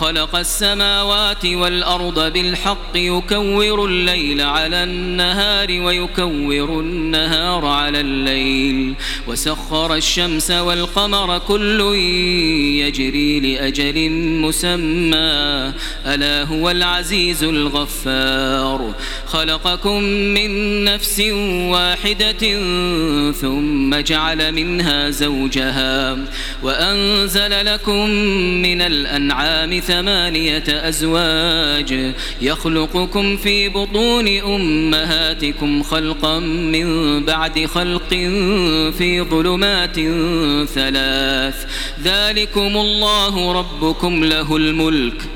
خلق السماوات والأرض بالحق يكور الليل على النهار ويكور النهار على الليل. وسخر الشمس والقمر كل يجري لأجل مسمى. ألا هو العزيز الغفار. خلقكم من نفس واحدة ثم جعل منها زوجها. وأنزل لكم من الأنعام ثمانية أزواج يخلقكم في بطون أمهاتكم خلقا من بعد خلق في ظلمات ثلاث. ذلكم الله ربكم له الملك.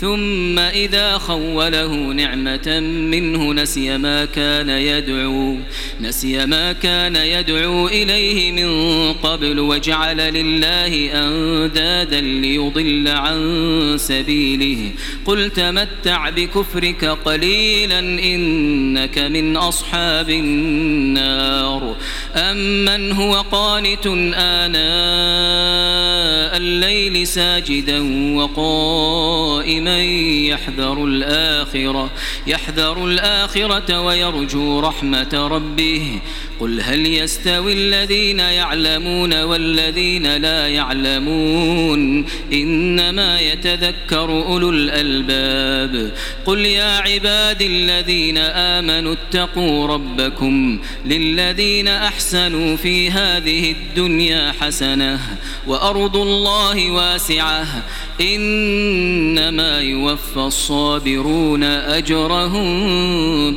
ثم إذا خوله نعمة منه نسي ما كان يدعو نسي ما كان يدعو إليه من قبل وجعل لله أندادا ليضل عن سبيله. قل تمتع بكفرك قليلا إنك من أصحاب النار. أمن هو قانت آناء الليل ساجدا وقائما يحذر الآخرة يحذر الآخرة ويرجو رحمة ربه. قل هل يستوي الذين يعلمون والذين لا يعلمون إنما يتذكر أولو الألباب قل يا عباد الذين آمنوا اتقوا ربكم للذين أحسنوا في هذه الدنيا حسنة وأرض الله واسعة إنما يوفى الصابرون أجرهم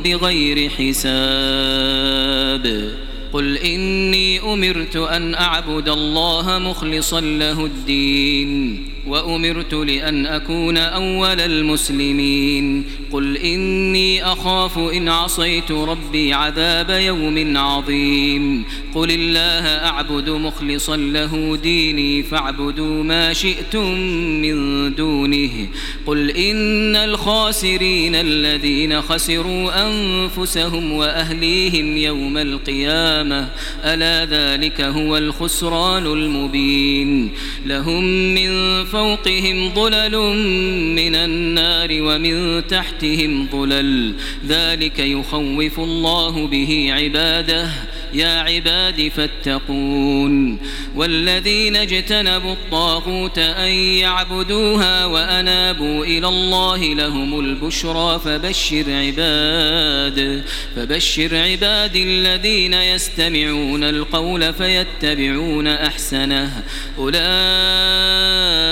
بغير حساب. قل إني أمرت أن أعبد الله مخلصا له الدين. وأمرت لأن أكون أول المسلمين. قل إني أخاف إن عصيت ربي عذاب يوم عظيم. قل الله أعبد مخلصا له ديني فاعبدوا ما شئتم من دونه. قل إن الخاسرين الذين خسروا أنفسهم وأهليهم يوم القيامة ألا ذلك هو الخسران المبين. لهم من فوقهم ظلل من النار ومن تحتهم ظلل. ذلك يخوف الله به عباده. يا عباد فاتقون. والذين اجتنبوا الطاغوت أن يعبدوها وأنابوا إلى الله لهم البشرى فبشر عباد. فبشر عباد الذين يستمعون القول فيتبعون أحسنه. أولئك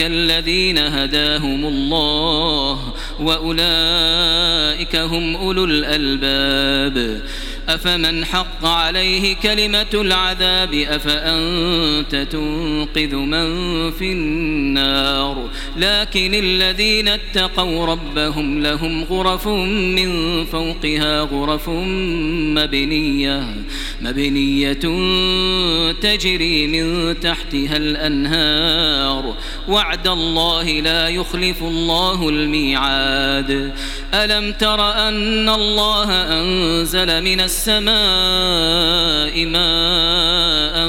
الذين هداهم الله وأولئك هم أولو الألباب. أفمن حق عليه كلمة العذاب؟ أفأنت تنقذ من في النار؟ لكن الذين اتقوا ربهم لهم غرف من فوقها غرف مبنية. مبنية تجري من تحتها الأنهار. وعد الله لا يخلف الله الميعاد. ألم تر أن الله أنزل من السماء ماء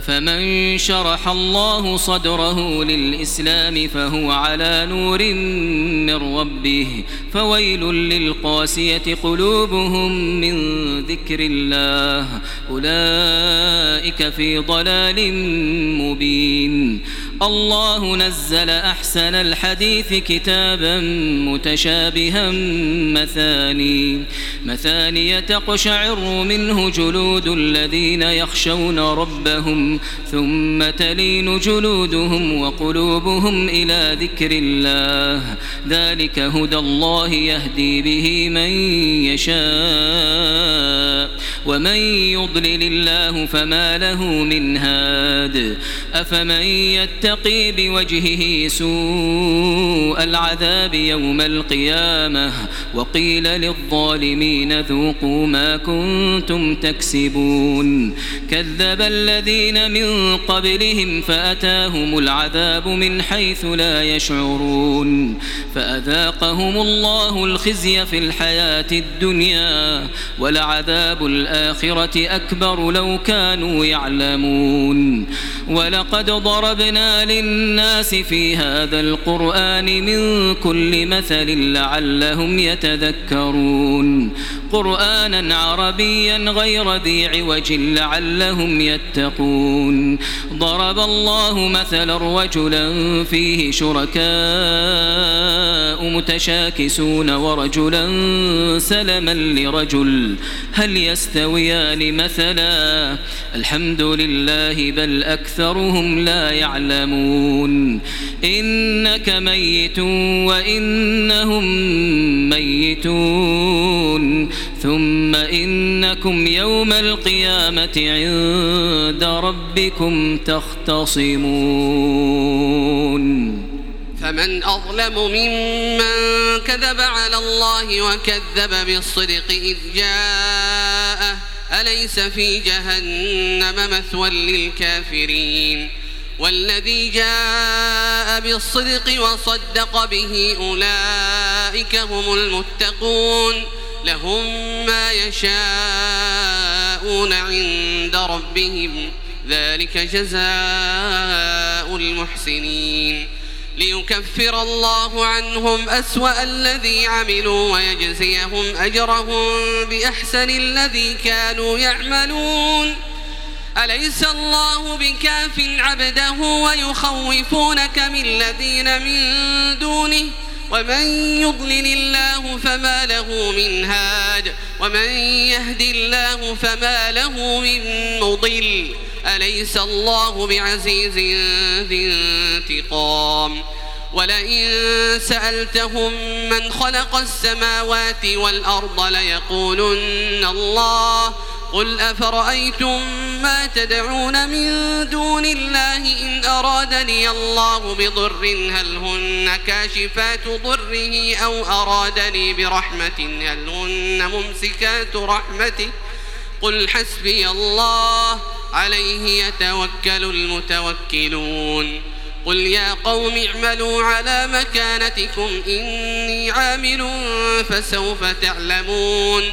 أفمن شرح الله صدره للإسلام فهو على نور من ربه فويل للقاسية قلوبهم من ذكر الله أولئك في ضلال مبين الله نزل أحسن الحديث كتابا متشابها مثاني مثاني تقشعر منه جلود الذين يخشون ربهم ثم تلين جلودهم وقلوبهم إلى ذكر الله. ذلك هدى الله يهدي به من يشاء ومن يضلل الله فما له من هاد. أفمن يتقي بوجهه سوء العذاب يوم القيامة؟ وقيل للظالمين ذوقوا ما كنتم تكسبون. كذب الذين من قبلهم فأتاهم العذاب من حيث لا يشعرون. فأذاقهم الله الخزي في الحياة الدنيا ولعذاب الآخرة أكبر لو كانوا يعلمون. ولقد ضربنا للناس في هذا القرآن من كل مثل لعلهم يتذكرون. قرآنا عربيا غير ذي عوج لعلهم يتقون. ضرب الله مثلا رجلا فيه شركاء متشاكسون ورجلا سلما لرجل. هل يستويان مثلا؟ الحمد لله بل أكثرهم لا يعلمون. إنك ميت وإنهم ميتون. ثم إنكم يوم القيامة عند ربكم تختصمون. فمن أظلم ممن كذب على الله وكذب بالصدق إذ جاءه أليس في جهنم مثوى للكافرين؟ والذي جاء بالصدق وصدق به أولئك هم المتقون. لهم ما يشاءون عند ربهم. ذلك جزاء المحسنين. ليكفر الله عنهم أسوأ الذي عملوا ويجزيهم أجرهم بأحسن الذي كانوا يعملون. أليس الله بكاف عبده ويخوفونك من الذين من دونه؟ ومن يضلل الله فما له من هاد ومن يهد الله فما له من مضل أليس الله بعزيز ذي انتقام؟ ولئن سألتهم من خلق السماوات والأرض ليقولن الله قل أفرأيتم ما تدعون من دون الله إن أرادني الله بضر هل هن كاشفات ضره أو أرادني برحمة هل هن ممسكات رحمته قل حسبي الله عليه يتوكل المتوكلون قل يا قوم اعملوا على مكانتكم إني عامل فسوف تعلمون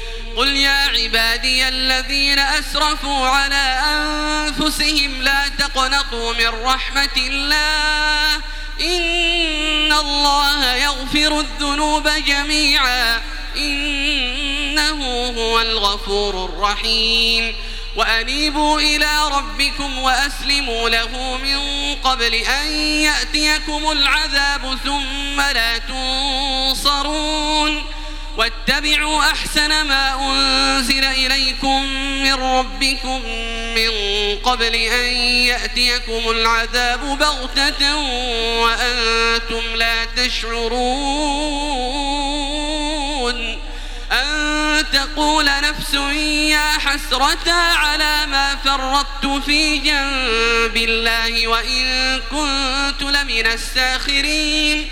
قل يا عبادي الذين أسرفوا على أنفسهم لا تقنطوا من رحمة الله إن الله يغفر الذنوب جميعا إنه هو الغفور الرحيم وأنيبوا إلى ربكم وأسلموا له من قبل أن يأتيكم العذاب ثم لا تنصرون واتبعوا أحسن ما أنزل إليكم من ربكم من قبل أن يأتيكم العذاب بغتة وأنتم لا تشعرون أن تقول نفس يا حسرة على ما فرطت في جنب الله وإن كنت لمن الساخرين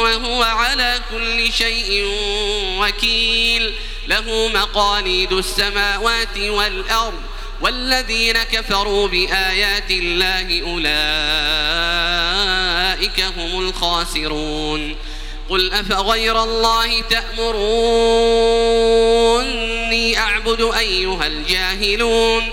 وهو على كل شيء وكيل. له مقاليد السماوات والأرض والذين كفروا بآيات الله أولئك هم الخاسرون. قل أفغير الله تأمروني أعبد أيها الجاهلون؟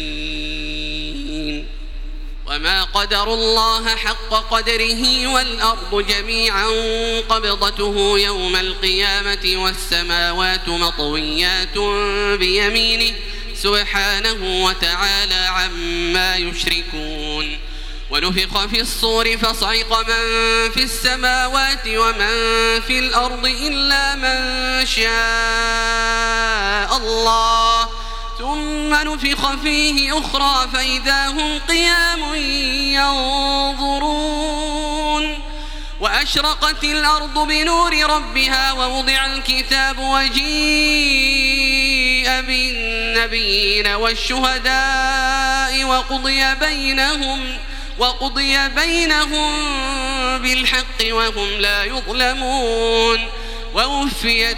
وما قدر الله حق قدره والأرض جميعا قبضته يوم القيامة والسماوات مطويات بيمينه سبحانه وتعالى عما يشركون ونفخ في الصور فصعق من في السماوات ومن في الأرض إلا من شاء الله ثم نفخ فيه أخرى فإذا هم قيام ينظرون. وأشرقت الأرض بنور ربها ووضع الكتاب وجيء بالنبيين والشهداء وقضي بينهم وقضي بينهم بالحق وهم لا يظلمون. ووفيت